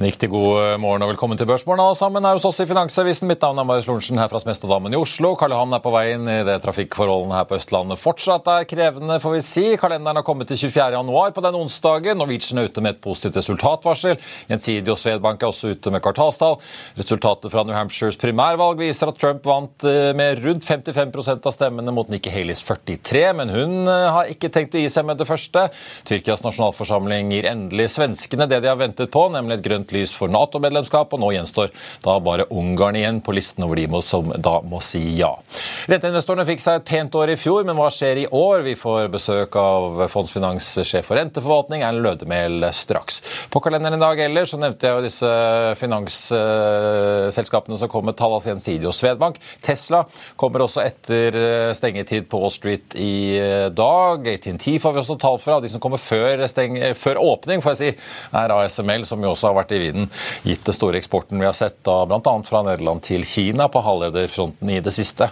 En riktig god eh, morgen og velkommen til Børsmorgen alle sammen her hos oss i Finansavisen. Mitt navn er Marius Lorentzen her fra Smestadammen i Oslo. Karl Johan er på vei inn i det trafikkforholdene her på Østlandet fortsatt er krevende, får vi si. Kalenderen har kommet til 24. januar på den onsdagen. Norwegian er ute med et positivt resultatvarsel. Gjensidige og Svedbank er også ute med kvartalstall. Resultatet fra New Hampshires primærvalg viser at Trump vant eh, med rundt 55% av stemmene mot Nikki Haleys 43, men hun eh, har ikke tenkt å gi seg med det første. Tyrkias nasjonalforsamling gir endelig svenskene det de har ventet på, nemlig et grønt grønt lys for Nato-medlemskap, og nå gjenstår da bare Ungarn igjen på listen over de som da må si ja. Renteinvestorene fikk seg et pent år i fjor, men hva skjer i år? Vi får besøk av Fondsfinanssjef for renteforvaltning, Erlend Lødemel, straks. På kalenderen i dag ellers så nevnte jeg jo disse finansselskapene som kom med tall, altså Gjensidige og Svedbank. Tesla kommer også etter stengetid på Wall Street i dag. ATNT får vi også tall fra. De som kommer før, steng, før åpning, får jeg si, er ASML, som jo også har vært i vinden, gitt det store eksporten vi har sett bl.a. fra Nederland til Kina på halvlederfronten i det siste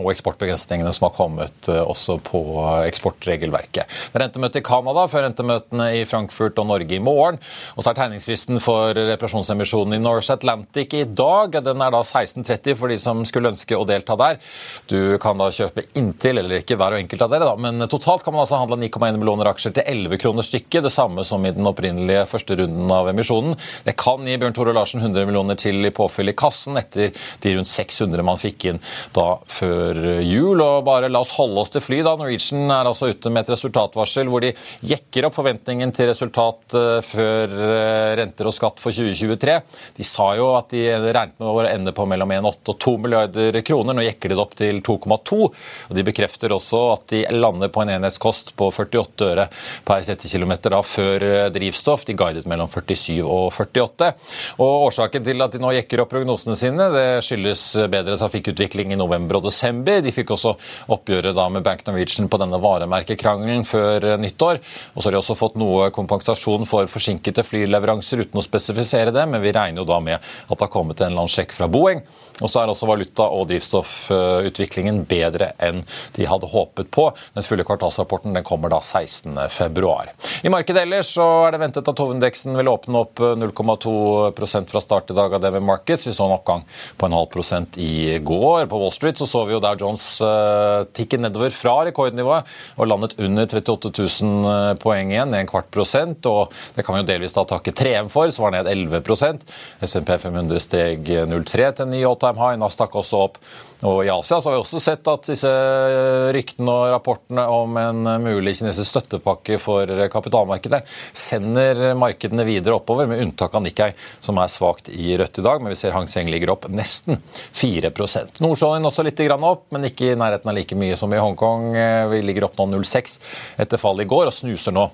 og eksportbegrensningene som har kommet eh, også på eksportregelverket. Det er rentemøte i Canada før rentemøtene i Frankfurt og Norge i morgen. Og så er tegningsfristen for reparasjonsemisjonen i Norse Atlantic i dag. Den er da 16.30 for de som skulle ønske å delta der. Du kan da kjøpe inntil, eller ikke hver og enkelt av dere, da, men totalt kan man altså handle 9,1 millioner aksjer til 11 kroner stykket. Det samme som i den opprinnelige første runden av emisjonen. Det kan gi Bjørn Tore Larsen 100 millioner til i påfyll i kassen etter de rundt 600 man fikk inn da før før jul. og bare La oss holde oss til fly. da. Norwegian er altså ute med et resultatvarsel hvor de jekker opp forventningen til resultat eh, før eh, renter og skatt for 2023. De sa jo at de regnet med å ende på mellom 1,8 og 2 milliarder kroner. Nå jekker de det opp til 2,2. og De bekrefter også at de lander på en enhetskost på 48 øre per settekilometer før eh, drivstoff. De guidet mellom 47 og 48. Og Årsaken til at de nå jekker opp prognosene sine, det skyldes bedre trafikkutvikling i november og desember. De fikk også oppgjøret da med Bank Norwegian på denne varemerkekrangelen før eh, nyttår. Og så har de også fått noe kompensasjon for forsinkede flyleveranser uten å spesifisere det, men vi regner jo da med at det har kommet en eller annen sjekk fra Boeing. Og så er også valuta- og drivstoffutviklingen bedre enn de hadde håpet på. Den fulle kvartalsrapporten den kommer da 16.2. I markedet ellers så er det ventet at hovedindeksen vil åpne opp 0,2% fra start i dag av DB Markets. Vi så en oppgang på en halv prosent i går. På Wall Street så, så vi jo Dow Jones tikket nedover fra rekordnivået og landet under 38 000 eh, poeng igjen, en kvart prosent. og Det kan vi jo delvis da takke 3M for, som var ned 11% SMP 500 steg 0,3 til ny all-time high. Nasdaq også opp. Og I Asia så har vi også sett at disse ryktene og rapportene om en mulig kinesisk støttepakke for kapitalmarkedet sender markedene videre oppover, med unntak av Nikkei, som er svakt i rødt i dag. Men vi ser Hang Seng ligger opp nesten 4% Nordsjøen også litt opp, men ikke i nærheten av like mye som i Hongkong. Vi ligger opp nå 0,6 etter fallet i går og snuser nå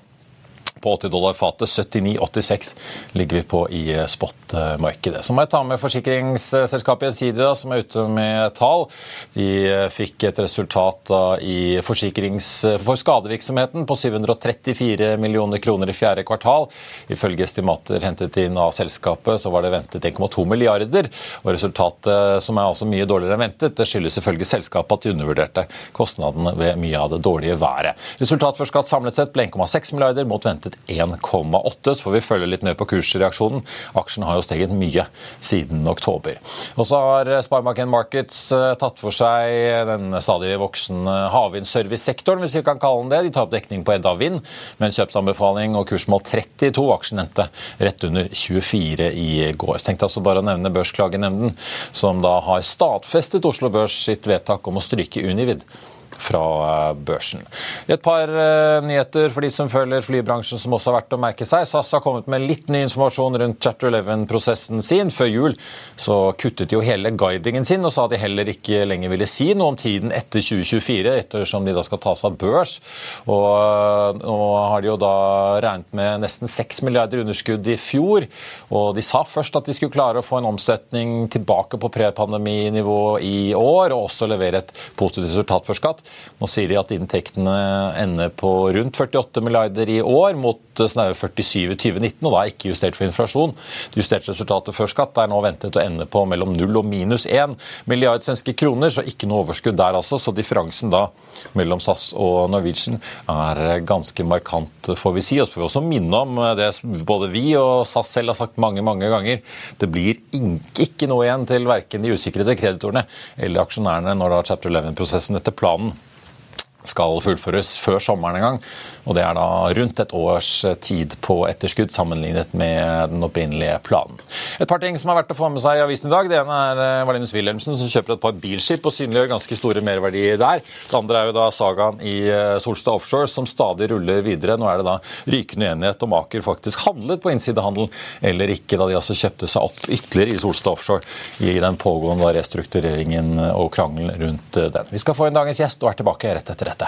på 80 dollar fatet. 79,86 ligger vi på i spotmarkedet. spot-markedet. Så må jeg ta med forsikringsselskapet Gjensidige, som er ute med tall. De eh, fikk et resultat da, i forsikrings... for skadevirksomheten på 734 millioner kroner i fjerde kvartal. Ifølge estimater hentet inn av selskapet så var det ventet 1,2 milliarder. og Resultatet, som er altså mye dårligere enn ventet, det skyldes selvfølgelig selskapet at de undervurderte kostnadene ved mye av det dårlige været. Resultat for skatt samlet sett ble 1,6 milliarder mot ventet ventet 1,8. Så får vi følge litt med på kursreaksjonen. Aksjen har jo steget mye siden oktober. Og så har Sparebanken Markets eh, tatt for seg den stadig voksende havvindservicesektoren, hvis vi kan kalle den det. De tar opp dekning på Edda Vind med en kjøpsanbefaling og kursmål 32. Aksjen endte rett under 24 i går. Jeg tenkte altså bare å nevne Børsklagenemnden, som da har stadfestet Oslo Børs sitt vedtak om å stryke Univid fra eh, børsen. Et par uh, nyheter for de som følger flybransjen som også har vært å merke seg. SAS har kommet med litt ny informasjon rundt Chapter 11-prosessen sin. Før jul så kuttet de jo hele guidingen sin og sa de heller ikke lenger ville si noe om tiden etter 2024, ettersom de da skal tas av børs. Og uh, nå har de jo da regnet med nesten 6 milliarder underskudd i fjor. Og de sa først at de skulle klare å få en omsetning tilbake på prepandeminivå i år, og også levere et positivt resultat for skatt. Nå sier de at inntektene ender på rundt 48 milliarder i år, mot snaue 47 i 2019, og da er ikke justert for inflasjon. Det justerte resultatet før skatt er nå ventet å ende på mellom 0 og minus 1 milliard svenske kroner, så ikke noe overskudd der altså. Så differansen da mellom SAS og Norwegian er ganske markant, får vi si. Og så får vi også minne om det både vi og SAS selv har sagt mange mange ganger. Det blir ikke noe igjen til verken de usikrede kreditorene eller aksjonærene når da chapter 11-prosessen etter planen skal fullføres før sommeren en gang. Og det er da rundt et års tid på etterskudd sammenlignet med den opprinnelige planen. Et par ting som er verdt å få med seg i avisen i dag. Det ene er eh, Valinus Wilhelmsen som kjøper et par bilskip og synliggjør ganske store merverdier der. Det andre er jo da sagaen i eh, Solstad Offshore som stadig ruller videre. Nå er det da rykende uenighet om Aker faktisk handlet på innsidehandel eller ikke, da de altså kjøpte seg opp ytterligere i Solstad Offshore i den pågående restruktureringen og krangelen rundt eh, den. Vi skal få inn dagens gjest og er tilbake rett etter dette.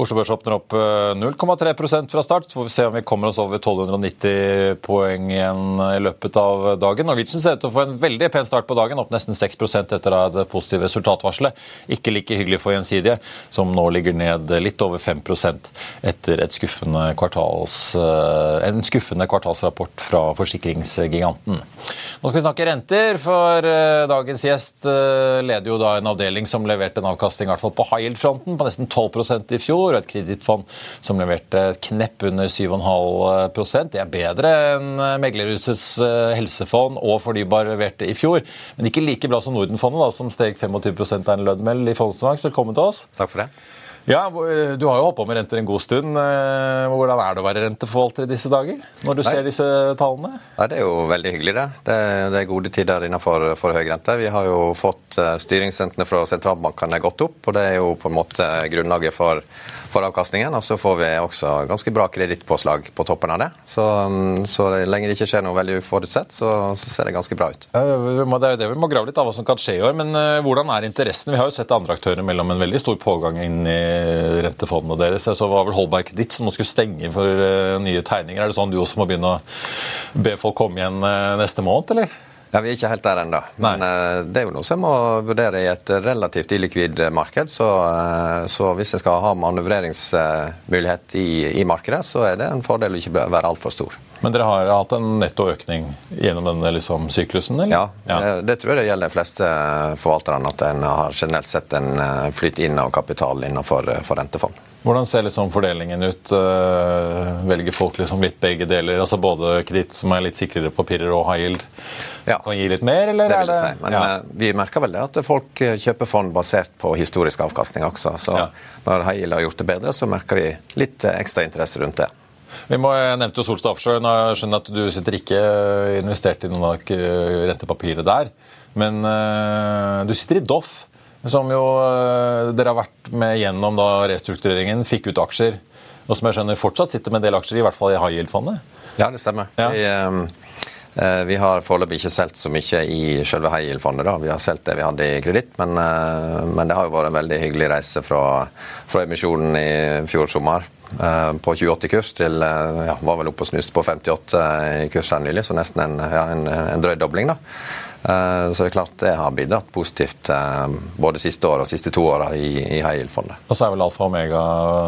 Oslo Børs åpner opp 0,3 eh, fra start. Så får vi se om vi kommer oss over 1290 poeng igjen i løpet av dagen. Norwegian ser ut til å få en veldig pen start på dagen, opp nesten 6% etter det positive resultatvarselet. Ikke like hyggelig for Gjensidige, som nå ligger ned litt over 5 etter skuffende kvartals, eh, en skuffende kvartalsrapport fra forsikringsgiganten. Nå skal vi snakke renter, for eh, dagens gjest leder jo da en avdeling som leverte en avkastning i hvert fall på high yield-fronten på nesten 12% i fjor og et kredittfond som leverte et knepp under 7,5 Det er bedre enn meglerhusets eh, helsefond og fornybar leverte i fjor, men ikke like bra som Nordenfondet, som steg 25 av en lønnmeld i Fondsfinans. Velkommen til oss. Takk for det. Ja, Du har jo holdt på med renter en god stund. Eh, hvordan er det å være renteforvalter i disse dager? Når du Nei. ser disse tallene? Nei, Det er jo veldig hyggelig, det. Det, det er gode tider innenfor for høy rente. Vi har jo fått eh, styringsrentene fra sentralbankene gått opp, og det er jo på en måte grunnlaget for for avkastningen. Og så får vi også ganske bra kredittpåslag på toppen av det. Så, mm, så lenge det ikke skjer noe veldig uforutsett, så, så, ser det ganske bra ut. Det er jo det vi må grave litt av hva som kan skje i år. Men uh, hvordan er interessen? Vi har jo sett andre aktører mellom en veldig stor pågang inn i rentefondene deres. Så var vel Holberg ditt som skulle stenge for uh, nye tegninger. Er det sånn du også må begynne å be folk komme igjen uh, neste måned, eller? Ja, Vi er ikke helt der ennå. Men uh, det er jo noe som må vurdere i et relativt illikvid marked. Så, uh, så hvis en skal ha manøvreringsmulighet i, i, markedet, så er det en fordel å ikke være altfor stor. Men dere har hatt en netto økning gjennom denne liksom, syklusen? eller? Ja, ja. Det, det, tror jeg det gjelder de fleste forvalterne. At en har generelt sett en eh, flyt inn av kapital innenfor rentefond. Hvordan ser liksom fordelingen ut? Velger folk liksom litt begge deler? altså Både kreditt som er litt sikrere papirer, og high yield? ja. kan gi litt mer, eller? Det vil jeg si. Men ja. Eh, vi merker vel det at folk eh, kjøper fond basert på historisk avkastning også. Så ja. når Heiel har gjort det bedre, så merker vi litt eh, ekstra interesse rundt det. Vi må, jeg nevnte jo Solstad Offshore. Nå skjønner at du sitter ikke investert i noen av rentepapiret der. Men uh, du sitter i Doff. som jo uh, dere har vært med gjennom da restruktureringen, fikk ut aksjer, og som jeg skjønner fortsatt sitter med en del aksjer, i hvert fall i high yield-fondet? Ja, det stemmer. Ja. Vi, uh, vi, har foreløpig ikke solgt så mye i selve high yield-fondet. Vi har solgt det vi hadde i kreditt, men, eh, men, det har jo vært en veldig hyggelig reise fra, fra emisjonen i fjor sommer. Eh, på 28-kurs til eh, ja, var vel oppe og snuste på 58 i kurs her nylig, så nesten en, ja, en, en drøy dobling. da. Eh, så det er klart det har bidratt positivt eh, både siste år og siste to åra i, i high yield-fondet. Og så er vel alfa og omega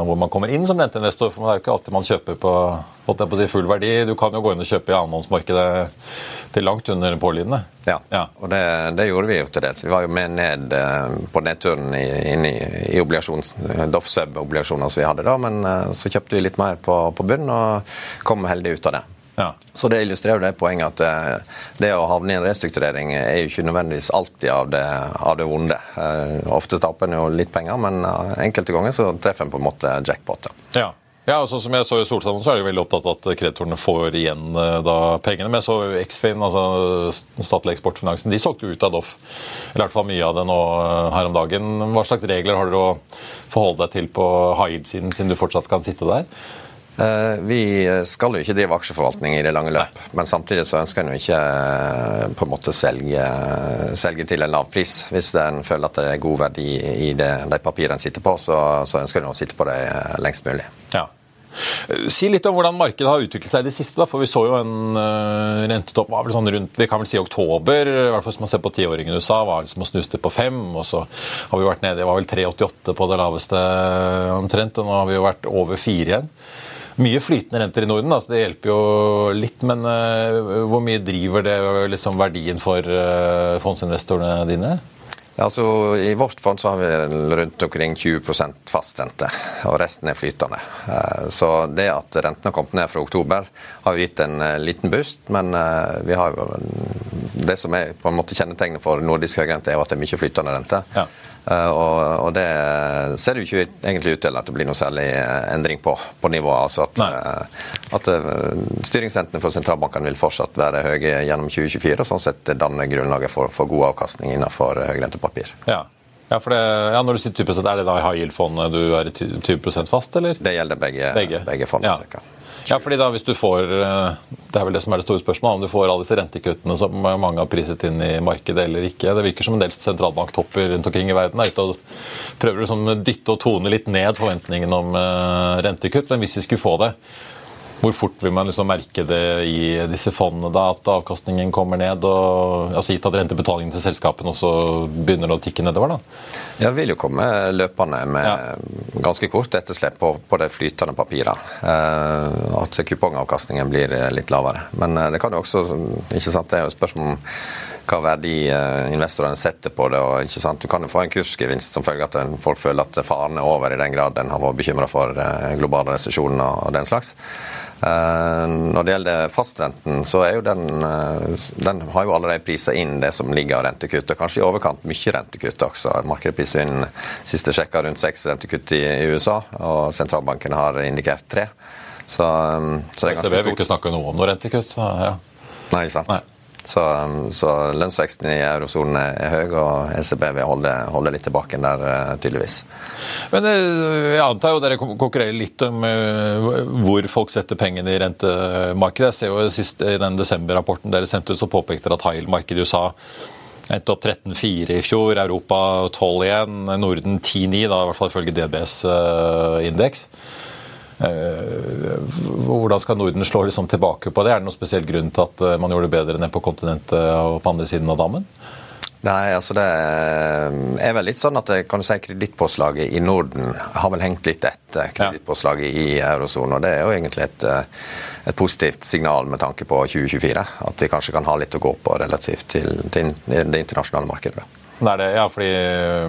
hvor man kommer inn som renteinvestor, for det er jo ikke alltid man kjøper på, på si full verdi. Du kan jo gå inn og kjøpe i annenhåndsmarkedet til langt under pålydende. Ja, ja. og det, det, gjorde vi jo til dels. Vi var jo med ned eh, på nedturen inn i, i obligasjons, Doff Sub-obligasjoner som vi hadde da, men så kjøpte vi litt mer på, på bunn og kom heldig ut av det. Ja. Så Det illustrerer det poenget at eh, det å havne i en restrukturering er jo ikke nødvendigvis alltid av det, av det vonde. Uh, ofte taper en jo litt penger, men uh, enkelte ganger så treffer en på en måte jackpot. Ja. Ja, sånn som jeg så i Solsand, så er de veldig opptatt av at kreditorene får igjen da, pengene. Men jeg så Eksfin, altså statlig eksportfinansen, de solgte ut av Doff. Eller i hvert fall mye av det nå her om dagen. Hva slags regler har dere å forholde deg til på high yield-siden, siden du fortsatt kan sitte der? Eh, vi skal jo ikke drive aksjeforvaltning i det lange løp, Nei. men samtidig så ønsker en jo ikke eh, på en måte selge, selge, til en lav pris. Hvis en føler at det er god verdi i det, de papirene en sitter på, så, så ønsker en å sitte på det lengst mulig. Ja. Si litt om hvordan markedet har utviklet seg i det siste. Da, for Vi så jo en rentetopp var vel sånn rundt vi kan vel si oktober. i hvert fall Hvis man ser på tiåringen i USA, var liksom å snuste på fem. og Så har vi vært nede, det var vel 3,88 på det laveste omtrent. og Nå har vi jo vært over fire igjen mye flytende renter i Norden, altså det hjelper jo litt. Men uh, hvor mye driver det liksom, verdien for uh, fondsinvestorene dine? Altså, I vårt fond så har vi rundt omkring 20% fastrente, og resten er flytende. Uh, så det at rentene har kommet ned fra oktober, har gitt en liten boost. Men vi har jo det som er på en måte kjennetegnet for nordisk høyrente, er jo at det er mye flytende rente. Ja. Eh, og, og, det ser det jo ikke egentlig ut til at det blir noe særlig eh, endring på, på nivået. altså At, eh, at styringsrentene for sentralbankene vil fortsatt være høye gjennom 2024, og sånn sett danne grunnlaget for, for god avkastning innenfor høyrentepapir. Ja. Ja, det, ja, når du sier 20 Er det da i high yield-fondet du er i 20% fast, eller? Det gjelder begge, begge. begge fondene. Ja. Ja, fordi da hvis du får eh, Det er vel det som er det store spørsmålet, om du får alle disse rentekuttene som mange har priset inn i markedet eller ikke. Det virker som en del sentralbanktopper rundt omkring i verden er ute og prøver å liksom dytte og tone litt ned forventningene om eh, rentekutt. Men hvis vi skulle få det, hvor fort vil man liksom merke det i disse fondene, da, at avkastningen kommer ned? Og, altså Gitt at rentebetalingen til selskapene også begynner å tikke nedover? da? Ja, Det vil jo komme løpende med ja. ganske kort etterslep på, på det flytende papiret. Eh, at kupongavkastningen blir litt lavere. Men eh, det kan jo også ikke sant, Det er jo et spørsmål om hva verdi eh, investorene setter på det. og ikke sant, Du kan jo få en kursgevinst som følge at folk føler at faren er over i den grad en har vært bekymra for global resesjon og den slags. Eh, når det gjelder fastrenten, så er jo den Den har jo allerede prisa inn det som ligger av rentekutt, og kanskje i overkant mye rentekutt også. Markedet priser inn siste sjekka rundt seks rentekutt i, USA, og sentralbanken har indikert tre. Så, så det er ganske stort. ECB vil ikke snakke noe om noe rentekutt. Så, ja. Nei, sant. Nei. Så, så, lønnsveksten i eurosonen er høy, og ECB vil holde, holde litt tilbake der, eh, tydeligvis. Men eh, jeg antar jo dere konkurrerer litt om eh, hvor folk setter pengene i rentemarkedet. Jeg ser jo sist i den desember-rapporten dere sendte ut, så påpekte dere at high-markedet i USA endte opp 13,4 i fjor, Europa 12 igjen, Norden 10,9, da, i hvert fall ifølge DBs indeks. Eh, hvordan skal Norden slå liksom tilbake på det? Er det noen spesiell grunn til at eh, man gjorde det bedre ned på kontinentet og på andre siden av dammen? Nei, altså det er vel litt sånn at kan du si kredittpåslaget i Norden har vel hengt litt etter kredittpåslaget i eurosonen. Og det er jo egentlig et, eh, et, positivt signal med tanke på 2024. At vi kanskje kan ha litt å gå på relativt til, til det internasjonale markedet. Det det, ja, fordi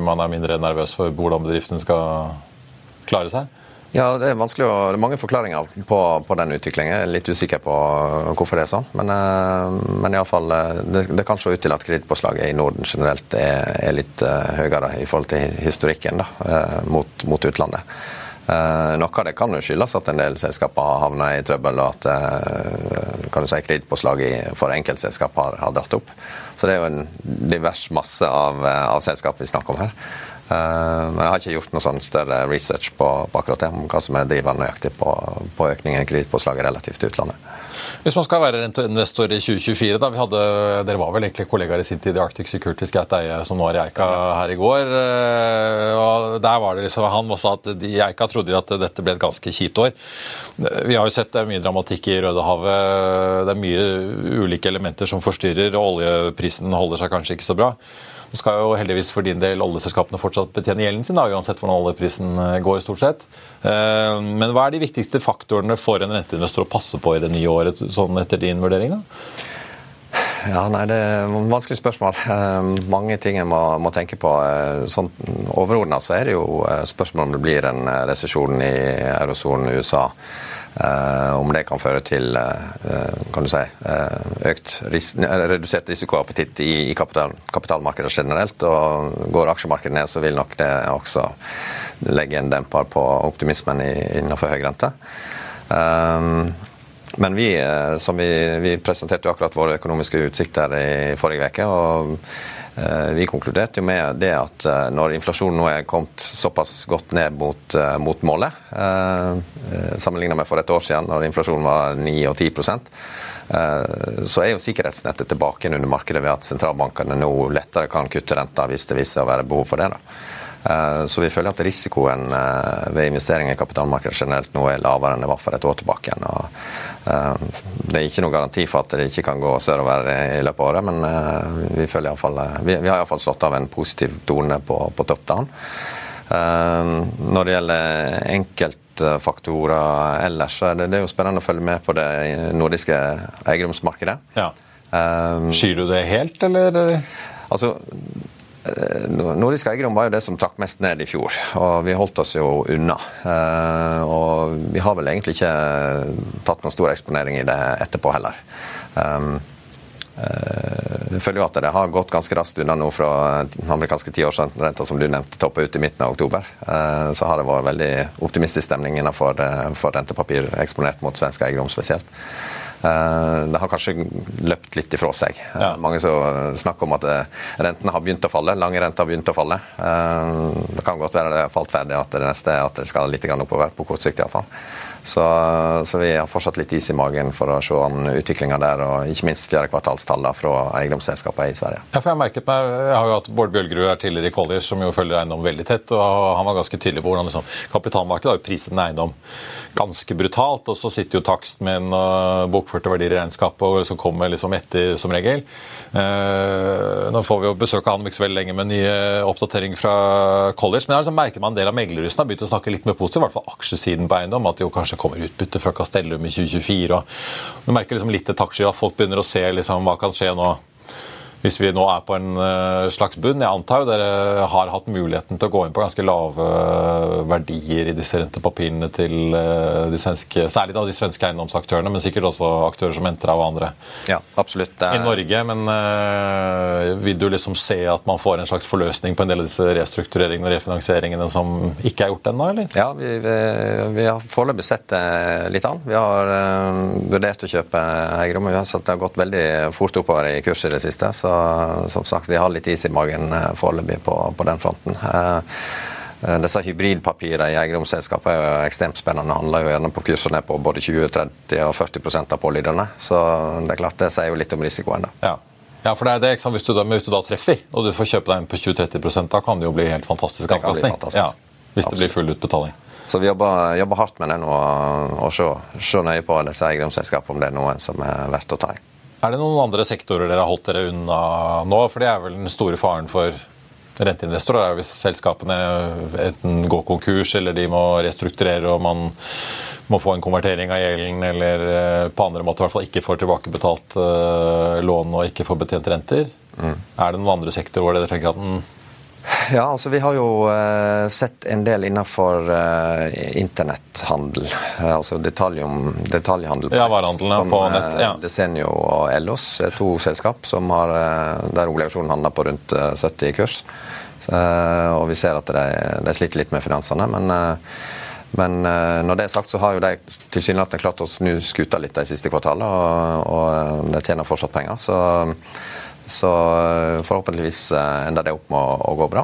man er mindre nervøs for hvordan bedriften skal klare seg? Ja, Det er vanskelig å, det er mange forklaringer på, på den utviklingen. Jeg er litt usikker på hvorfor det er sånn. Men, eh, men i fall, eh, det, det kan se ut til at kreditpåslaget i Norden generelt er, er litt uh, høyere i forhold til historikken da, uh, mot, mot, utlandet. Uh, noe av det kan jo skyldes at en del selskaper har havna i trøbbel, og at du si, kredittpåslaget for enkeltselskap har, har, dratt opp. Så det er jo en divers masse av, av selskap vi snakker om her. Men jeg har ikke gjort noe sånn større research på, på akkurat det, om hva som er drivende nøyaktig på, på økningen i kredittpåslaget relativt til utlandet. Hvis man skal være investor i 2024, da vi hadde, Dere var vel egentlig kollegaer i sin tid i Arctic Security Scout Eie, som nå er i Eika her i går. Eh, og der var det liksom, Han sa at de i Eika trodde at dette ble et ganske kjipt år. Vi har jo sett mye dramatikk i Rødehavet. Det er mye ulike elementer som forstyrrer, og oljeprisen holder seg kanskje ikke så bra. Det skal jo heldigvis for din del oljeselskapene fortsatt betjene gjelden sin, da, uansett hvordan oljeprisen eh, går. stort sett. Eh, men hva er de viktigste faktorene for en renteinvestor å passe på i det nye året, sånn etter din vurdering? da? Ja, nei, Det er et vanskelig spørsmål. Eh, mange ting en må, må, tenke på. Sånn, Overordna så er det jo spørsmål om det blir en resesjon i eurosonen USA. Uh, om det kan føre til uh, kan du si, uh, økt ris redusert risikoappetitt i, i kapital kapitalmarkedet generelt. og Går aksjemarkedet ned, så vil nok det også legge en demper på optimismen innenfor høy rente. men vi, vi, vi presenterte jo akkurat våre økonomiske utsikter i forrige uke. Og Eh, vi konkluderte jo med det at eh, når inflasjonen nå er kommet såpass godt ned mot, eh, mot målet, sammenlignet med for et år siden når inflasjonen var 9 og 10% så er jo sikkerhetsnettet tilbake under markedet ved at sentralbankene nå lettere kan kutte renta hvis det viser å være behov for det. da. Så vi føler at risikoen ved investeringer i kapitalmarkedet generelt nå er lavere enn det var for et år tilbake. igjen. Eh, det er ikke noen garanti for at det ikke kan gå sørover i løpet av året, men eh, vi, føler i fall, eh, vi, vi har iallfall slått av en positiv tone på, på top-down. Når det gjelder enkeltfaktorer ellers, så er det, det er jo spennende å følge med på det nordiske eiendomsmarkedet. Ja. Skyr du det helt, eller? Altså, Nordisk eiendom var jo det som trakk mest ned i fjor, og vi holdt oss jo unna. Eh, og vi har vel egentlig ikke tatt noen stor eksponering i det etterpå heller. Um, eh, jeg føler jo at det har gått ganske raskt unna nå fra den amerikanske tiårsrenta som du nevnte, toppa ut i midten av oktober. Så har det vært veldig optimistisk stemning innenfor for rentepapir eksponert mot svensk eiendom spesielt. Eh, det har kanskje løpt litt ifra seg. Eh, ja. Mange som snakker om at eh, rentene har begynt å falle. Lange renter har begynt å falle. Det kan godt være det har falt ferdig at det neste er at det skal litt oppover, på kort sikt iallfall. Så, så, vi har fortsatt litt is i magen for å se an utviklinga der, og ikke minst fjerde kvartalstallene fra eiendomsselskapene i Sverige. Ja, for Jeg merket meg, jeg har jo hatt Bård Bjølgerud her tidligere i Collier, som jo følger eiendom veldig tett. og Han var ganske tydelig på hvordan liksom, kapitalmarkedet har jo priset en eiendom ganske brutalt. Og så sitter jo takst med en uh, bokførte verdier i regnskapet som kommer liksom etter, som regel. Uh, nå får vi jo besøk av han ikke så veldig lenge med nye oppdateringer fra Colliers. Men jeg liksom merker man en del av meglerhusene har begynt å snakke litt mer positivt, i hvert fall aksjesiden på eiendom. At de jo kanskje kommer utbytte fra Castellum i 2024. og Du merker liksom litt et taktskifte. folk begynner å se liksom, hva kan skje nå hvis vi nå er på en eh, slags bunn. Jeg antar jo dere har hatt muligheten til å gå inn på ganske lave eh, verdier i disse rentepapirene til eh, de svenske, særlig da de svenske eiendomsaktørene, men sikkert også aktører som Entra og andre ja, absolutt. i Norge. Men vil du liksom se at man får en slags forløsning på en del av disse restruktureringene og refinansieringene som ikke er gjort ennå, eller? Ja, vi, vi, vi har foreløpig sett det litt an. Vi har vurdert å kjøpe eiendom, vi har sett det har gått veldig fort oppover i kurs i det siste. så som sagt, vi har litt is i magen eh, foreløpig på, på, den fronten. Eh, eh, disse hybridpapirene i eiendomsselskapet er jo ekstremt spennende. handler jo gjerne på kursene på både 20, 30 og 40% av pålyderne. Så det er klart det sier jo litt om risikoen. Ja. ja. for det er det, ikke sant? Hvis du da, hvis du da treffer, og du får kjøpe deg inn på 20-30 da kan det jo bli helt fantastisk avkastning. Ja, hvis det blir full utbetaling. Så vi jobber, jobber hardt med det nå og se, se nøye på disse eiendomsselskapene om det er noe som er verdt å ta i. Er det noen andre sektorer dere har holdt dere unna nå? For det er vel den store faren for renteinvestorer er hvis selskapene enten går konkurs eller de må restrukturere og man må få en konvertering av gjelden eller eh, på andre måter i hvert fall ikke får tilbakebetalt uh, lån og ikke får betjent renter. Mm. Er det noen andre sektorer hvor dere tenker at den ja, altså vi har jo eh, sett en del innenfor eh, internetthandel. Eh, altså detalj, detaljhandel. Ja, varehandelen på nett. Ja. Desenio og Ellos er to selskap som har, der obligasjonen handler på rundt 70 i kurs. Så, og vi ser at de, de sliter litt med finansene. men Men når det er sagt, så har jo de tilsynelatende klart å snu skuta litt de siste kvartalene, og, og de tjener fortsatt penger. Så, så forhåpentligvis ender det opp med å, å gå bra.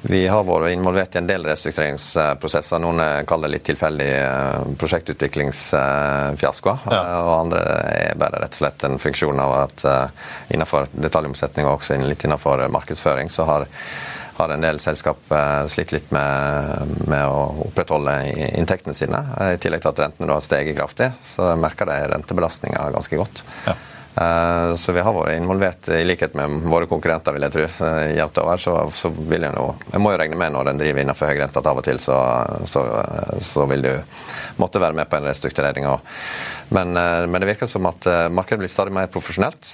Vi har vært involvert i en del restruktureringsprosesser. Noen kaller det litt tilfeldig eh, prosjektutviklingsfiaskoer. Ja. Og andre er bare rett og slett en funksjon av at eh, innenfor detaljomsetning og også litt innenfor markedsføring så har har en del selskap eh, slitt litt med, med, å opprettholde inntektene sine. I tillegg til at rentene har steget kraftig, så merker de rentebelastninga ganske godt. Ja. Eh, så vi har vært involvert, i likhet med våre konkurrenter, vil jeg tro. jevnt over, så, så, vil jeg nå Jeg må jo regne med når den driver innenfor høyrente at av og til så, så, så, vil du måtte være med på en restrukturering. Men, eh, men, det virker som at eh, markedet blir stadig mer profesjonelt.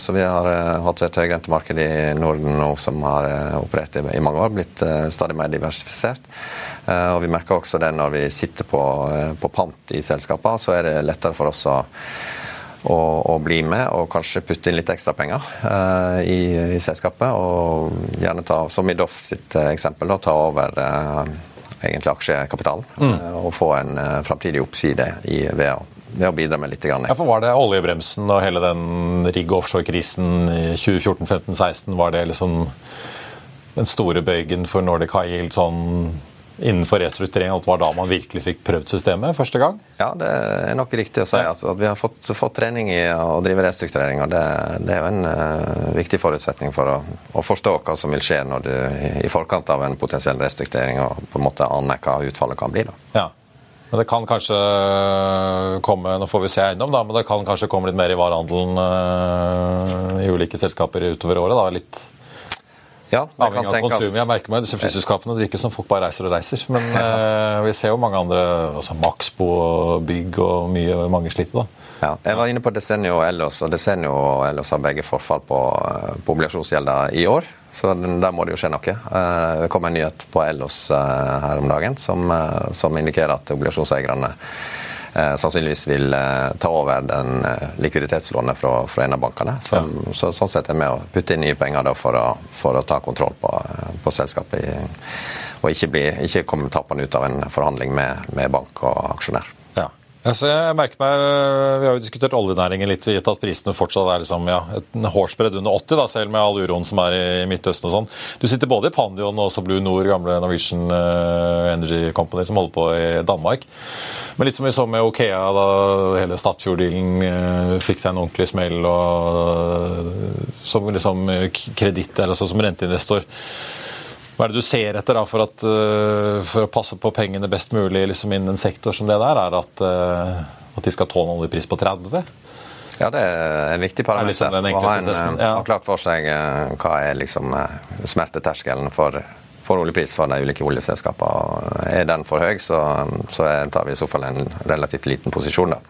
Så vi har hatt et høyrentemarked i Norden nå som har operert i mange år, blitt stadig mer diversifisert. Og vi merker også det når vi sitter på, på pant i selskapene, så er det lettere for oss å å, å, bli med og kanskje putte inn litt ekstra penger uh, i, i, selskapet. Og gjerne ta, som i Doff sitt uh, eksempel, da, ta over uh, egentlig aksjekapitalen. Mm. og få en uh, framtidig oppside i, ved, ved å bidra med litt. Grann. Ja, for Var det oljebremsen og hele den rigg offshore-krisen i 2014-15-16 Var det liksom den store bøygen for Nordic High Yield sånn innenfor restrukturering at det var da man virkelig fikk prøvd systemet første gang? Ja, det er nok riktig å si at, at vi har fått, fått, trening i å drive restrukturering. og Det, det er jo en uh, viktig forutsetning for å, å, forstå hva som vil skje du i forkant av en potensiell restrukturering og på en måte aner hva utfallet kan bli. da. Ja. Men det kan kanskje komme nå får vi se eiendom da, men det kan kanskje komme litt mer i varehandelen uh, i ulike selskaper utover året? da, litt ja, Avhengig av konsum. Jeg merker meg disse flyselskapene det virker som folk bare reiser og reiser. Men eh, vi ser jo mange andre, altså Maxbo og Bygg og mye, mange sliter. da. Ja, jeg var inne på Desenio og Ellos, og Desenio og Ellos har begge forfall på, eh, på obligasjonsgjelda i år. Så der må det jo skje noe. Eh, det kom en nyhet på Ellos eh, her om dagen som, som indikerer at obligasjonseierne sannsynligvis vil eh, ta over den eh, likviditetslånet fra, fra, en av bankene. Så, ja. så, sånn sett er med å putte inn nye penger for, å, for, å, ta kontroll på, eh, på selskapet. Og ikke, bli, ikke komme tapende ut av en forhandling med, med bank og aksjonær. Altså, jeg merker meg, Vi har jo diskutert oljenæringen litt, gitt at prisene fortsatt er liksom, ja, et hårsbredd under 80, da, selv med all uroen som er i Midtøsten. og sånn. Du sitter både i Pandion og også Blue Nord, gamle Norwegian uh, Energy Company, som holder på i Danmark. Men litt som vi så med Okea, da hele Statfjord-dealen uh, fikk seg en ordentlig smell, og som liksom kreditt, eller altså som renteinvestor. Hva er det du ser etter da for, at, uh, for å passe på pengene best mulig liksom innen en sektor som det der? Er at, uh, at de skal tåle en oljepris på 30? Ja, det er en viktig parameter. Liksom å ha en, ja. klart for seg uh, hva er liksom smerteterskelen for, for oljepris for de ulike oljeselskapene. Er den for høy, så, så tar vi i så fall en relativt liten posisjon. da.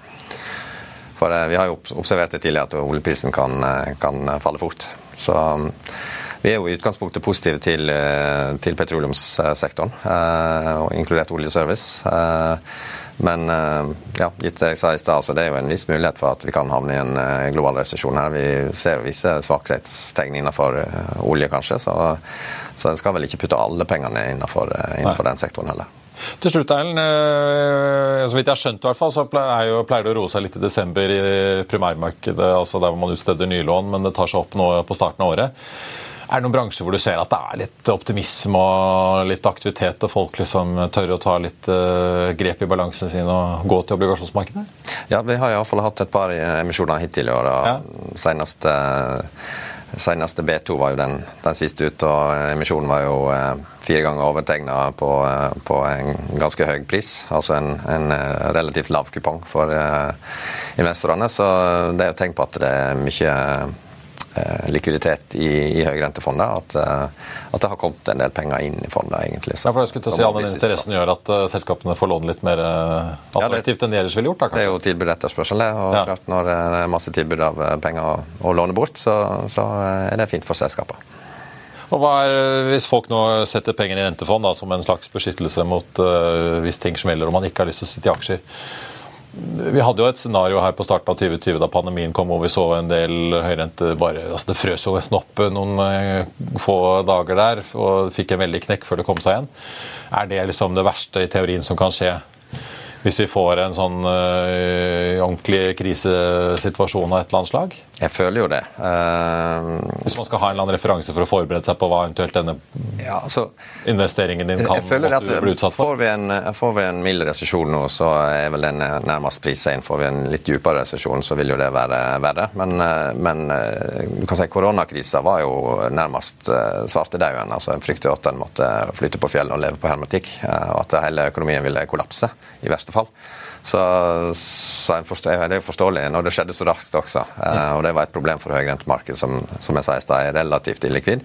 For Vi har jo observert det tidligere at oljeprisen kan, kan falle fort. Så vi er jo i utgangspunktet positive til, eh, til petroleumssektoren, eh, inkludert oljeservice. Eh, men ja, gitt det jeg sa i stad, så det er jo en viss mulighet for at vi kan havne i en global resesjon her. Vi ser visse svakhetstegn innenfor olje, kanskje, så, så en skal vel ikke putte alle pengene innenfor, innenfor den sektoren heller. Til slutt, Erlend. Så vidt jeg har skjønt, i hvert fall, så pleier det å roe seg litt i desember i primærmarkedet, altså der hvor man utsteder nylån, men det tar seg opp nå på starten av året. Er det noen bransjer hvor du ser at det er litt optimisme og litt aktivitet, og folk liksom tør å ta litt uh, grep i balansen sin og gå til obligasjonsmarkedet? Ja, vi har iallfall hatt et par emisjoner hittil i år. Ja. seneste, seneste B2 var jo den, den, siste ut, og emisjonen var jo uh, fire ganger overtegna på, uh, på, en ganske høy pris. Altså en, en relativt lav kupong for investorene. Så det er jo tegn på at det er mye Eh, likviditet i, i høyrentefondet. At, eh, at, det har kommet en del penger inn i fondet. egentlig. Så, ja, for jeg skulle til å si at den Interessen gjør at uh, selskapene får låne litt mer attraktivt ja, enn de ellers ville gjort? da, kanskje? Det er jo tilbud etterspørsel. og ja. klart Når det er masse tilbud av penger å, å låne bort, så, så, er det fint for selskapet. Og hva er, Hvis folk nå setter penger i rentefond da, som en slags beskyttelse mot uh, hvis ting smeller og man ikke har lyst til å sitte i aksjer, vi hadde jo et scenario her på starten av 2020 da pandemien kom, hvor vi så en del høyrente bare altså Det frøs jo nesten opp noen eh, få dager der og fikk en veldig knekk før det kom seg igjen. Er det liksom det verste i teorien som kan skje hvis vi får en sånn øh, ordentlig krisesituasjon av et eller annet slag? Jeg føler jo det. Uh, hvis man skal ha en eller annen referanse for å forberede seg på hva eventuelt denne ja, altså, investeringen din kan bli utsatt for? Får vi en, får vi en mild resesjon nå, så er vel den nærmest prisa inn. Får vi en litt dypere resesjon, så vil jo det være verre. Men, men du kan si koronakrisa var jo nærmest svartedauden. Altså, en frykter at en måtte flytte på fjellet og leve på hermetikk, og at hele økonomien ville kollapse i verste fall. Så, så forstår, det er forståelig når det skjedde så raskt også. Eh, og det var et problem for høyrentemarkedet, som, som jeg sa i stad, er relativt illikvid.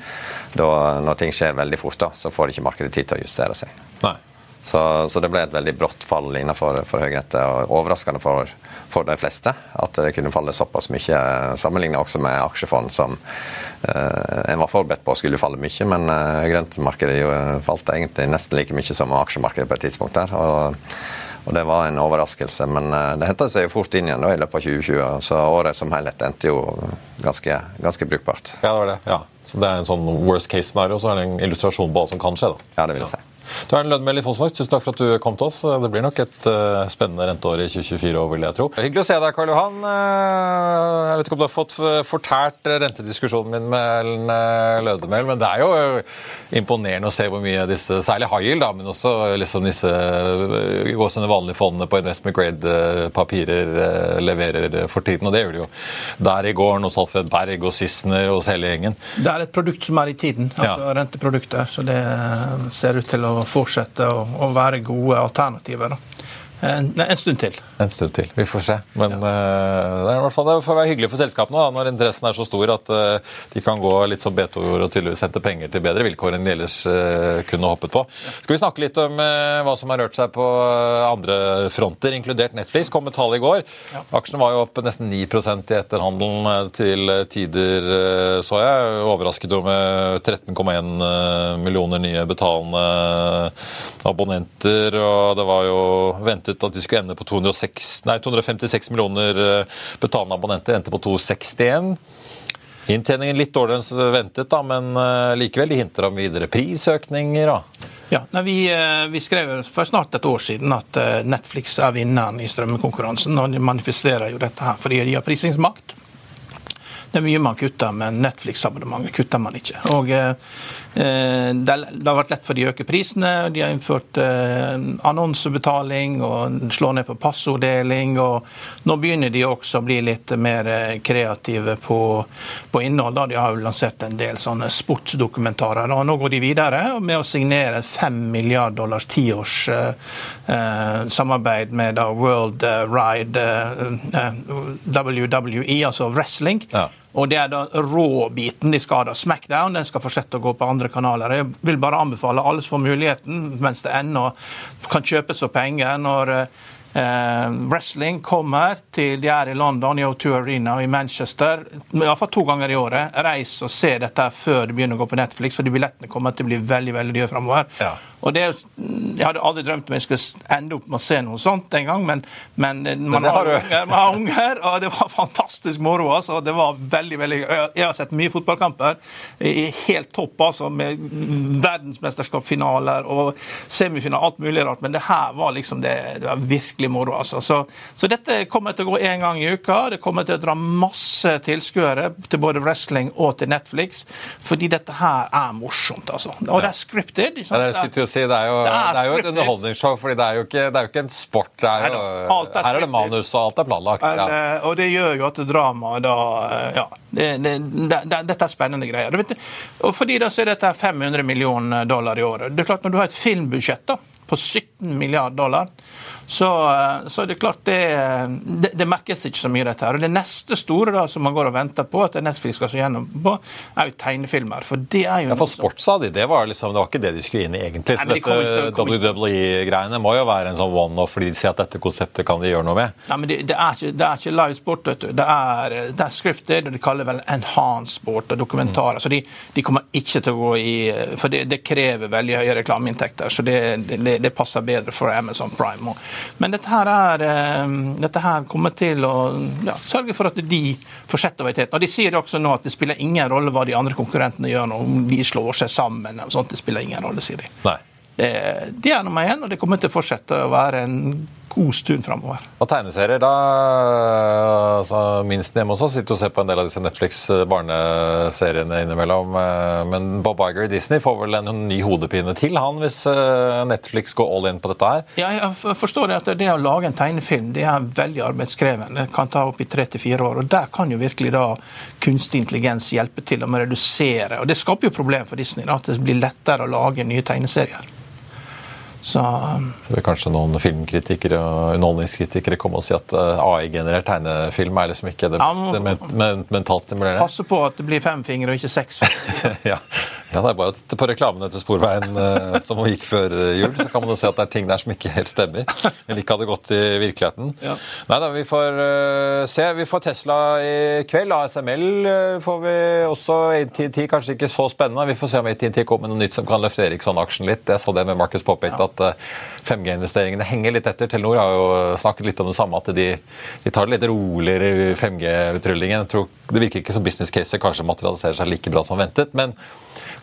Da, når ting skjer veldig fort, da, så får ikke markedet tid til å justere seg. Nei. Så, så, det ble et veldig brått fall innenfor for høyrente, og overraskende for, for, de fleste at det kunne falle såpass mye, sammenlignet også med aksjefond som eh, en var forberedt på skulle falle mye, men eh, høyrentemarkedet falt egentlig nesten like mye som aksjemarkedet på et tidspunkt der. og og Det var en overraskelse, men eh, det henta seg jo fort inn igjen da, i løpet av 2020. Så året som helhet endte jo ganske, ganske, brukbart. Ja, det var det. ja. Så det er en sånn worst case-scenario, så er det en illustrasjon på hva som kan skje? da. Ja, det vil jeg si. Du er en Lønnemel i Fosmark, Tusen takk for at du kom til oss. Det blir nok et uh, spennende renteår i 2024 òg, vil jeg tro. Hyggelig å se deg, Karl Johan. Uh, jeg vet ikke om du har fått fortært rentediskusjonen min med Ellen uh, Lødemel, men det er jo imponerende å se hvor mye disse, særlig high yield, da, men også liksom disse gåsende vanlige fondene på investment grade-papirer leverer for tiden. Og det gjør de jo der i går hos Alfred Berg og Sissener og hele gjengen. Det er et produkt som er i tiden, altså ja. renteprodukter. Så det ser ut til å fortsette å, være gode alternativer. En, en, stund til. En stund til. Vi får se. Men ja. uh, det, er i hvert fall, det får være hyggelig for selskapene da, når interessen er så stor at uh, de kan gå litt som Beto gjorde og tydeligvis hente penger til bedre vilkår enn de ellers uh, kunne hoppet på. Skal vi snakke litt om hva som har rørt seg på andre fronter, inkludert Netflix? Kom med tall i går. Ja. Aksjen var jo opp nesten 9% i etterhandelen til tider, så jeg. Overrasket jo med 13,1 millioner nye betalende abonnenter, og det var jo ventet ventet at de skulle ende på 206, nei, 256 millioner eh, betalende abonnenter. Endte på 261. Inntjeningen litt dårligere enn ventet, da, men uh, likevel de hinter om videre prisøkninger. Da. Ja, vi, uh, vi, skrev for snart et år siden at Netflix er vinneren i strømmekonkurransen. og De manifesterer jo dette her fordi de har prisingsmakt. Det er mye man kutter, men Netflix-abonnementet kutter man ikke. Og Eh, det har vært lett for de å øke prisene. De har innført eh, annonsebetaling og slå ned på passorddeling. og Nå begynner de også å bli litt mer eh, kreative på, på innhold. De har jo lansert en del sånne sportsdokumentarer. Og nå går de videre med å signere 5 milliard dollars tiårs eh, samarbeid med World Ride eh, WWE, altså wrestling. Ja. Og det er da rå-biten de skal ha. Smackdown den skal fortsette å gå på andre kanaler. Jeg vil bare anbefale alle som får muligheten, mens det ennå kan kjøpes for penger. når Eh, wrestling kommer til de er i London, i O2 Arena og i Manchester. Iallfall to ganger i året. Reis og se dette før det begynner å gå på Netflix, for de billettene kommer til å bli veldig veldig dyre framover. Ja. Og det, Jeg hadde aldri drømt om jeg skulle ende opp med å se noe sånt en gang, men, men man, men har unger, man, har unger, og det var fantastisk moro. altså. Det var veldig, veldig Jeg har sett mye fotballkamper. i Helt topp, altså, med verdensmesterskapsfinaler og semifinaler, alt mulig rart. Men det her var liksom det, det var virkelig moro. altså. Så, så, dette kommer til å gå én gang i uka. Det kommer til å dra masse tilskuere til både wrestling og til Netflix, fordi dette her er morsomt, altså. Og det er scripted. Ja, det er si. Det er jo, det er, det er jo et underholdningsshow, fordi det er jo ikke, det er jo ikke en sport. Er jo, er her er det manus, og alt er planlagt. Ja. Eh, og det gjør jo at dramaet da eh, Det, dette er spennende greier. Og fordi da så er dette 500 millioner dollar i året. Det er klart Når du har et filmbudsjett da, på 17 milliarder dollar så, så det er klart det, det, det, merkes ikke så mye, dette her. Og Det neste store da, som man går og venter på, at Netflix skal se gjennom på, er jo tegnefilmer. For det er jo Ja, for sport, sa de. Det var, liksom, det var ikke det de skulle inn i egentlig. Så Nei, dette WWE-greiene må jo være en sånn one-off, fordi de sier at dette konseptet kan de gjøre noe med. Nei, men Det, det er, ikke, det er ikke live sport, vet du. Det er, det er scripted, og de kaller det vel enhanced sport og dokumentarer. Mm. Så de, de, kommer ikke til å gå i For det, krever veldig høye reklameinntekter. Så det, det, det, passer bedre for Amazon Prime. Men dette her, er, eh, dette her kommer til å ja, sørge for at de får sett over Og De sier også nå at det spiller ingen rolle hva de andre konkurrentene gjør nå, om de slår seg sammen. Sånt, det spiller ingen rolle, sier de. Nei. Det, det er nummer én, og det kommer til å fortsette å være en god stund framover. Og tegneserier, da altså, Minsten hjemme oss sitter og ser på en del av disse Netflix-barneseriene innimellom. Eh, men Bob Iger i Disney får vel en ny hodepine til, han, hvis eh, Netflix går all in på dette her? Ja, jeg forstår at det å lage en tegnefilm det er veldig arbeidskrevende. Det kan ta opp i tre til fire år. og Der kan jo virkelig da kunstig intelligens hjelpe til å redusere. og Det skaper jo problem for Disney, da, at det blir lettere å lage nye tegneserier. Så det vil kanskje noen filmkritikere og underholdningskritikere komme og si at eh, AI-generert tegnefilm er liksom ikke det beste ja, mentalt stimulerende. Passe på at det blir fem fingre og ikke seks. ja. Ja, det er bare at På reklamen etter Sporveien uh, som gikk før eh, jul, så kan man jo se at det er ting der som ikke helt stemmer. Eller ikke hadde gått i virkeligheten. Ja. Nei da, vi får uh, se. Vi får Tesla i kveld. ASML får vi også. ATT kanskje ikke så spennende. Vi får se om ATT kommer med noe nytt som kan løfte Eriksson-aksjen litt. Jeg så det med Markus påpekte ja. At 5G-investeringene henger litt etter. Telenor har jo snakket litt om det samme, at de, de tar det litt roligere i 5G-utrullingen. Det virker ikke som business case kanskje materialiserer seg like bra som ventet. men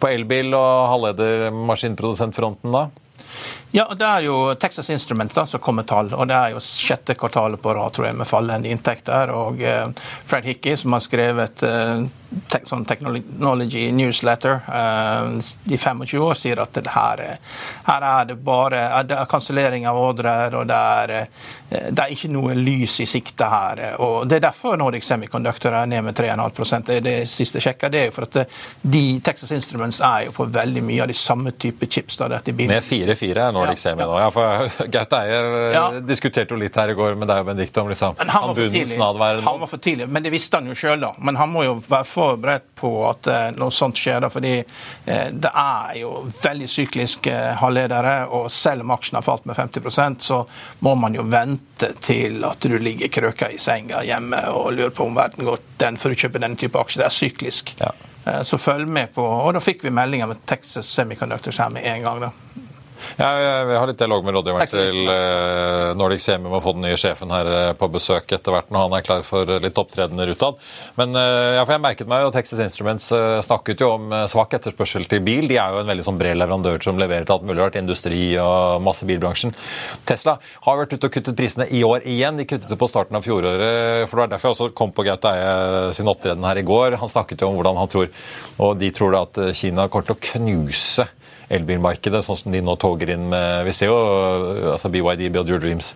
på elbil- og halvledermaskinprodusentfronten da? Ja, Det er jo Texas Instruments da, som kommer tall. og Det er jo sjette kvartalet på rad tror jeg, med fallende inntekter. og eh, Fred Hickey, som har skrevet eh, te sånn technology newsletter eh, i 25 år, sier at det her, her er det bare det er kansellering av ordrer, og det er, eh, det er ikke noe lys i sikte her. og Det er derfor Nordic Semiconductor er ned med 3,5 Det er det siste sjekka. Det er jo for at de Texas Instruments er jo på veldig mye av de samme type chips. da, dette Med 4-4 er Nordic ja, Semi nå. Ja, for Gaute Eie eh, ja. diskuterte jo litt her i går med deg og Benedicte om liksom, han, han, han var for tidlig, men det visste han jo sjøl, da. Men han må jo være forberedt på at uh, noe sånt skjer. da, fordi uh, det er jo veldig sykliske halvledere, og selv om aksjen har falt med 50 så må man jo vente til at du ligger krøka i senga hjemme og lurer på om verden går den for å kjøpe denne type aksjer. Det er syklisk. Ja. Så følg med på Og da fikk vi melding med Texas Semiconductors her med en gang. da. Ja, vi har litt dialog med rådgiveren til eh, Nordic Semi om å få den nye sjefen her eh, på besøk etter hvert når han er klar for litt opptredener utad. Men eh, ja, for jeg merket meg jo Texas Instruments snakket jo om svak etterspørsel til bil. De er jo en veldig sånn bred leverandør som leverer til alt mulig rart, industri og masse bilbransjen. Tesla har vært ute og kuttet prisene i år igjen. De kuttet det på starten av fjoråret. for Det var derfor jeg også kom på Gaute Eie sin opptreden her i går. Han snakket jo om hvordan han tror, og de tror da at Kina kommer til å knuse elbilmarkedet, sånn som de nå toger inn med Vi ser jo altså BYD, Build Your Dreams,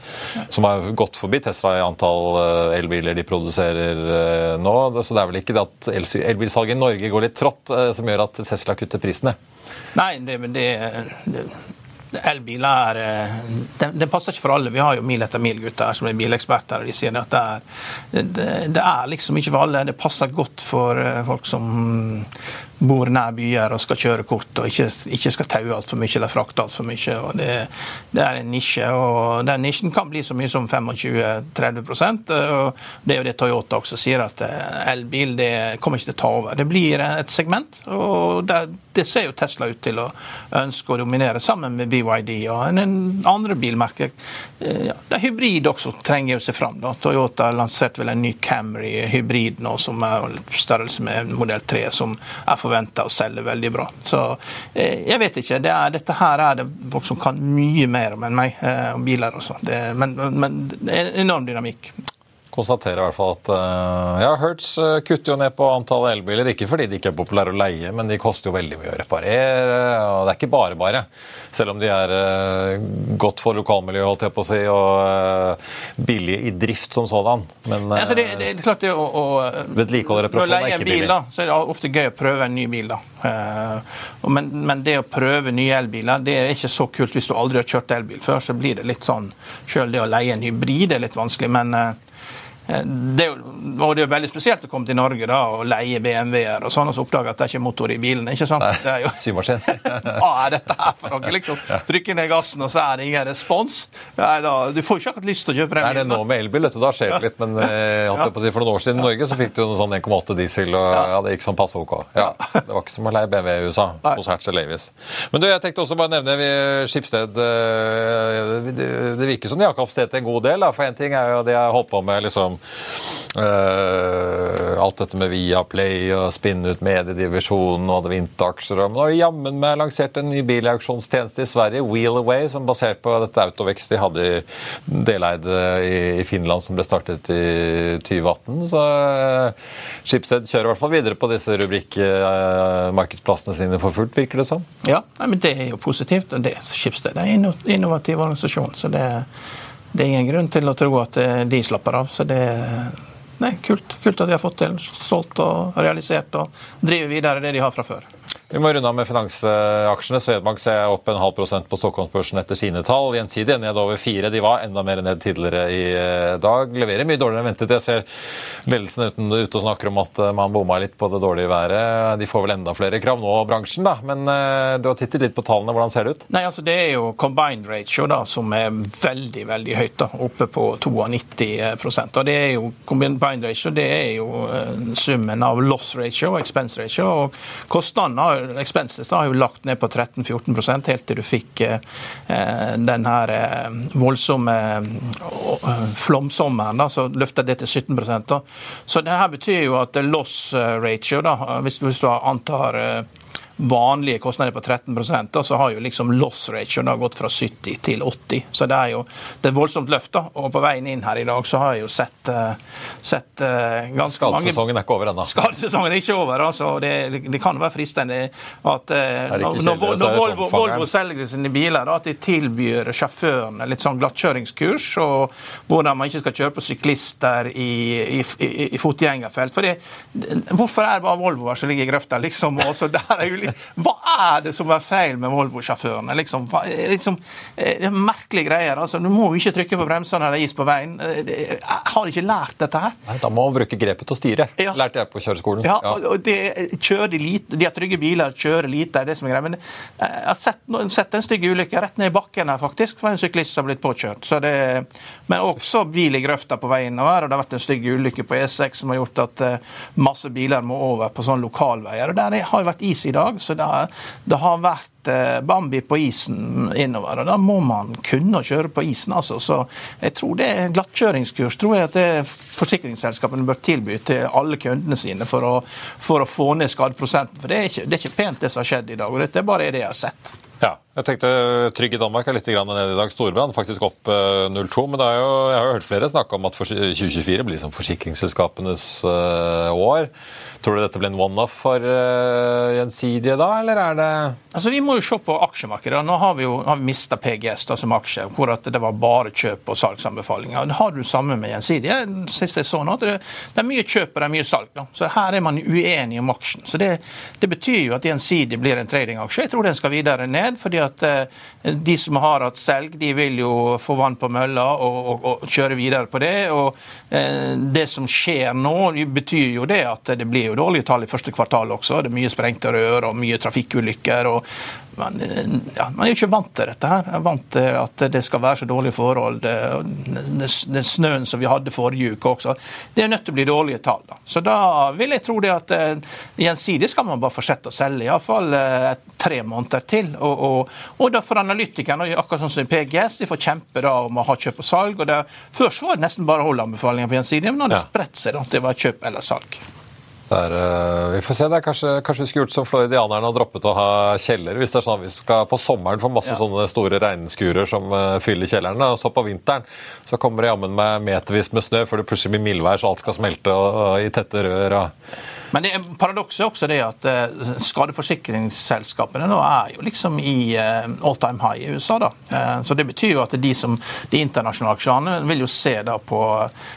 som har gått forbi Tesla i antall eh, elbiler de produserer eh, nå. Så det er vel ikke det at elbilsalget i Norge går litt trått som gjør at Tesla kutter prisene? Nei, det, det, det Elbiler er den, den, passer ikke for alle. Vi har jo mil etter mil-gutter som er bileksperter. og De sier at det er, det, det er liksom ikke for alle. Det passer godt for folk som bor nær byer og skal kjøre kort og ikke, ikke skal taue altfor mye eller frakte altfor mye. og det, det, er en nisje, og den nisjen kan bli så mye som 25-30% og Det er jo det Toyota også sier, at eh, elbil det kommer ikke til å ta over. Det blir et segment, og det, det ser jo Tesla ut til å ønske å dominere, sammen med BYD og en andre bilmerker. Eh, ja, det er hybrid også, trenger jo seg fram. da. Toyota lanserte vel en ny Camry hybrid nå, som er størrelse med modell 3, som er forventa å selge veldig bra. Så eh, jeg vet ikke. Det er, dette her er det folk som kan mye mer om enn meg, eh, om biler også. Det, men, men det er enorm dynamikk konstaterer i hvert fall at uh, ja, Hertz uh, kutter jo ned på antallet elbiler. Ikke fordi de ikke er populære å leie, men de koster jo veldig mye å reparere. og Det er ikke bare bare. Selv om de er uh, godt for lokalmiljøet, holdt jeg på å si, og billige i drift som sådan. Men ja, det, det, er klart det å, å vedlikehold og reparasjon er ikke billig. Da, så er det ofte gøy å prøve en ny bil. da. Men, men, det å prøve nye elbiler det er ikke så kult hvis du aldri har kjørt elbil før. Så blir det litt sånn Sjøl det å leie en hybrid er litt vanskelig. men det er jo, og det er veldig spesielt å komme til Norge da, og leie BMW-er og sånn, og så oppdage at det er ikke motor i bilen. ikke sant? Nei, Det er jo, symaskin. Hva er dette her for noe? liksom? Trykker ned gassen, og så er det ingen respons. Nei, da, du får ikke akkurat lyst til å kjøpe den Er det nå med elbil? vet du, Da skjer det litt. Men eh, jeg på for noen år siden i Norge så fikk du en sånn 1,8 diesel, og ja. det gikk sånn passe ok. Ja, Det var ikke som å leie BMW i USA Nei. hos Hertz Lavis. Men du, jeg tenkte også bare nevne vi, Skipsted eh, det, det virker som de har kapasitet til en god del. Da. For én ting er jo det jeg har holdt på med liksom eh, Alt dette med Viaplay og spinne ut mediedivisjonen og hadde vintaksjer. Men nå har de jammen meg lansert en ny bilauksjonstjeneste i Sverige, Wheelaway, som er basert på dette Autovekst de hadde deleide i, i Finland, som ble startet i 2018. Så uh, Schibsted kjører i hvert fall videre på disse rubrikkmarkedsplassene sine for fullt, virker det som. Ja, nei, men det er jo positivt. og det Schibsted er en innovativ organisasjon, så det, det er ingen grunn til å tro at eh, de slapper av. Så det Nei, kult, kult at de har fått til, solgt og realisert og driver videre det de har fra før. Vi må runde av med finansaksjene. Swedbank ser opp en halv prosent på Stockholmsbørsen etter sine tall. Gjensidige ned over fire. De var enda mer ned tidligere i eh, dag. Leverer mye dårligere enn ventet. Jeg ser ledelsen uten, ute og snakker om at eh, man bomma litt på det dårlige været. De får vel enda flere krav nå, bransjen, da. Men eh, du har tittet litt på tallene. Hvordan ser det ut? Nei, altså Det er jo combined ratio da, som er veldig veldig høyt, da, oppe på 92% og det er jo Combined ratio det er jo summen av loss ratio og expense ratio. og Kostnadene har, expenses har jo lagt ned på 13-14 helt til du fikk eh, eh, den her eh, voldsomme eh, flomsommeren. Så løftet det til 17 da. Så det her betyr jo at loss ratio, da, hvis, du antar vanlige kostnader på 13 da, så har jo liksom loss ratioen gått fra 70 til 80. Så det er jo det er et voldsomt løft. da, og På veien inn her i dag så har jeg jo sett, eh, sett eh, ganske mange Skadesesongen er ikke over ennå. Skadesesongen er ikke over. altså, Det, det kan være fristende at eh, når, når, når Volvo. Volvo selger sine biler, da, at de tilbyr sjåførene litt sånn glattkjøringskurs, og hvordan man ikke skal kjøre på syklister i, i, i, i fotgjengerfelt. For Hvorfor er det bare Volvoer som ligger i grøfta? liksom, Også der er jo Hva er det som er feil med Volvo-sjåførene? liksom, liksom, eh, det er merkelige greier. altså, Du må jo ikke trykke på bremsene når det er is på veien. Eh, Jeg har ikke lært dette her. Nei, Da må man bruke grepet å styre, Ja. lærte jeg på kjøreskolen. Ja, og og det, kjører de, lite, de har trygge biler, kjører lite, er det som er greia. Men eh, jeg har sett, sett en stygg ulykke rett ned i bakken her, faktisk. for En syklist som har blitt påkjørt. Så det, men også bil i grøfta på vei innover. Og det har vært en stygg ulykke på E6 som har gjort at masse biler må over på sånne lokalveier. Og der er- har jo vært is i dag, så det det har vært eh, Bambi på isen innover. og Da må man kunne kjøre på isen. altså. Så jeg tror det er glattkjøringskurs tror jeg at det forsikringsselskapene bør tilby til alle kundene sine for å, for å få ned skadeprosenten. For det er, ikke, det er ikke pent, det som har skjedd i dag. og Dette er bare det jeg har sett. Ja, jeg tenkte Trygg i Danmark er litt nede i dag. Storbrann faktisk opp eh, 0,2. Men det er jo, jeg har jo hørt flere snakke om at 2024 blir som forsikringsselskapenes eh, år. Tror du dette blir en one-off for eh, Gjensidige da, eller er det Altså, Vi må jo se på aksjemarkedet. Nå har vi jo har mista PGS da, som aksje, hvor det var bare kjøp og salgsanbefalinger. Det har du samme med Gjensidige. Sist jeg så nå, det, det er mye kjøp og det er mye salg. Da. Så her er man uenig om aksjen. Så det, det betyr jo at Gjensidige blir en tradingaksje. Jeg tror den skal videre ned, fordi at eh, de som har hatt selg, de vil jo få vann på mølla og, og, og kjøre videre på det. Og eh, det som skjer nå, betyr jo det at det blir jo dårlige tall i første kvartal også. Det er mye sprengte rør og mye trafikkulykker. og man, ja, man er jo ikke vant til dette. her. Jeg er vant til at det skal være så dårlige forhold. Den snøen som vi hadde forrige uke også. Det er nødt til å bli dårlige tall. Da. Så da vil jeg tro det at eh, gjensidig skal man bare fortsette å selge, iallfall eh, tre måneder til. Og, og, og da får analytikerne, akkurat sånn som i PGS, de får kjempe da om å ha kjøp og salg. og det, Først var det nesten bare holdanbefalinger på gjensidig, men nå har det spredt seg da, til å være kjøp eller salg. Det er, eh, vi får se. det er kanskje, kanskje vi skulle gjort som floridianerne og droppet å ha kjeller. Hvis det er sånn at vi skal på sommeren få masse sånne store regnskurer som eh, fyller kjellerne. Og så på vinteren så kommer det jammen med metervis med snø før det plutselig blir mildvær så alt skal smelte og, og, i tette rør. Og, Men det, paradokset er også det at eh, skadeforsikringsselskapene nå er jo liksom i all time high i USA. da. Så Det betyr jo at de, som, de internasjonale aksjene vil jo se da på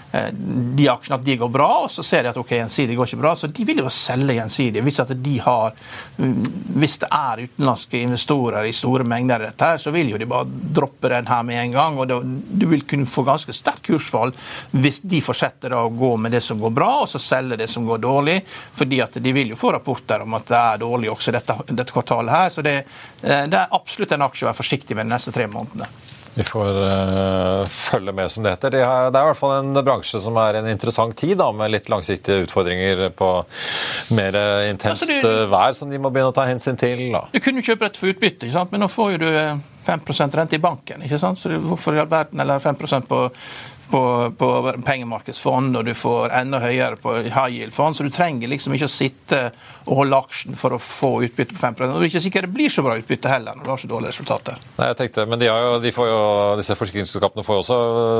de aksjene at de går bra, og så ser de at ok, en side går ikke bra, altså, de vil jo selge gjensidig. Hvis, de har, hvis det er utenlandske investorer i store mengder, dette her, så vil jo de bare droppe den her med en gang. og Du vil kunne få ganske sterkt kursfall hvis de fortsetter å gå med det som går bra, og så selge det som går dårlig. fordi at de vil jo få rapporter om at det er dårlig også dette, dette kvartalet her. Så det, eh, det er absolutt en aksje å være forsiktig med de neste tre månedene. Vi får uh, følge med, som det heter. Det er, det er, i hvert fall en bransje som er en interessant tid, da, med litt langsiktige utfordringer på mer intenst altså, du, vær som de må begynne å ta hensyn til. Da. Du kunne kjøpe dette for utbytte, men nå får jo du 5% rente i banken. ikke sant? Så hvorfor i all verden, eller 5% på på, på pengemarkedsfond, og du får enda høyere på high yield-fond. Så du trenger liksom ikke å sitte og holde aksjen for å få utbytte på 5 Og det er ikke sikkert det blir så bra utbytte heller når du har så dårlige resultater. Nei, jeg tenkte, Men de jo, de jo, disse forsikringsselskapene får jo også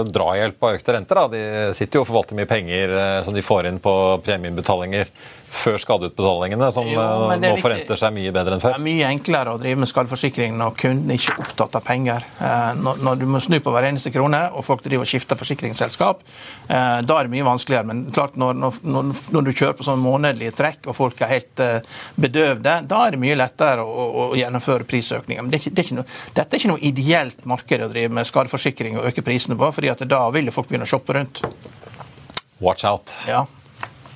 drahjelp av økte renter. Da. De sitter jo og forvalter mye penger eh, som de får inn på premieinnbetalinger før skadeutbetalingene, som jo, eh, nå forventer seg mye bedre enn før? Det er mye enklere å drive med skadeforsikring når kunden ikke er opptatt av penger. Eh, når, når, du må snu på hver eneste krone, og folk driver og skifter forsikringsselskap, eh, da er det mye vanskeligere. Men klart når, når, når du kjører på sånn månedlige trekk, og folk er helt bedøvde, da er det mye lettere å, å gjennomføre prisøkninger. Men det er ikke, det er noe, dette er ikke noe ideelt marked å drive med skadeforsikring og øke prisene på, fordi da vil folk begynne å shoppe rundt. Watch out. Ja.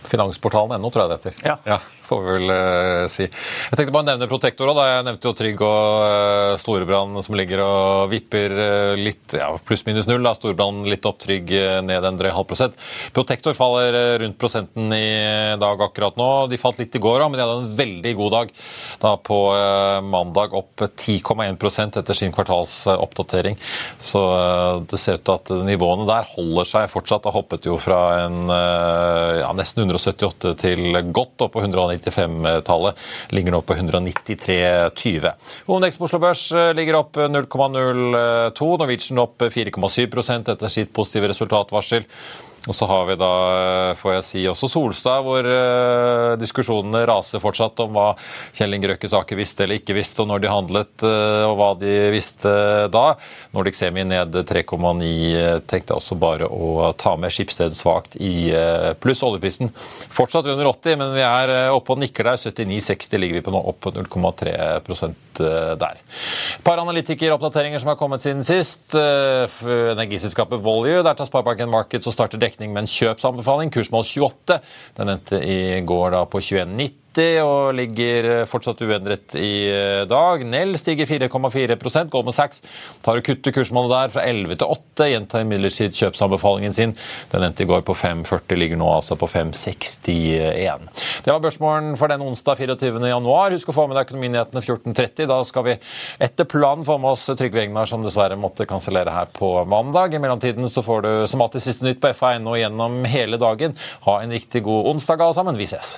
Finansportalen.no, tror jeg det heter. Ja. ja får vi vel uh, si. Jeg tenkte bare å nevne Protektor. Da. Jeg nevnte jo Trygg og uh, Storebrand som ligger og vipper uh, litt ja, pluss-minus null. da, Storebrand litt opp, Trygg ned en drøy halv prosent. Protektor faller rundt prosenten i dag akkurat nå. De falt litt i går, da, men de hadde en veldig god dag da på mandag. Opp 10,1% etter sin kvartalsoppdatering. Så det ser ut til at nivåene der holder seg fortsatt. Det hoppet jo fra en ja, nesten 178 til godt opp på 190 195-tallet ligger nå på 193,20. Hovedindeks på Oslo Børs eh, ligger opp 0,02. Norwegian opp 4,7% etter sitt positive resultatvarsel. Og så har vi da, eh, får jeg si, også Solstad, hvor uh, diskusjonene raser fortsatt om hva Kjell Inge Røkke Saker visste eller ikke visste, og når de handlet, uh, og hva de visste da. Nordic Semi ned 3,9. Tenkte jeg også bare å ta med Skipsted svakt i pluss. Oljeprisen fortsatt under 80, men vi er oppe og nikker der. 79,60 ligger vi på nå, opp på 0,3% der. Et par analytikeroppdateringer som har kommet siden sist. Energiselskapet Volue, der tar Sparebanken Markets og starter dekning dekning med en kjøpsanbefaling. Kursmål 28. Den endte i går da på 21,90 og ligger fortsatt uendret i eh, dag. Nell stiger 4,4 Goldman Sachs tar og kutter kursmålet der fra 11 til 8. Gjentar imidlertid kjøpsanbefalingen sin. Den endte i går på 5,40, ligger nå altså på 5,61. Det var børsmålen for den onsdag 24. januar. Husk å få med deg Økonominyhetene 14.30. Da skal vi etter planen få med oss Trygve Egnar, som dessverre måtte kansellere her på mandag. I mellomtiden så får du som alltid siste nytt på FA.no gjennom hele dagen. Ha en riktig god onsdag alle sammen. Vi ses.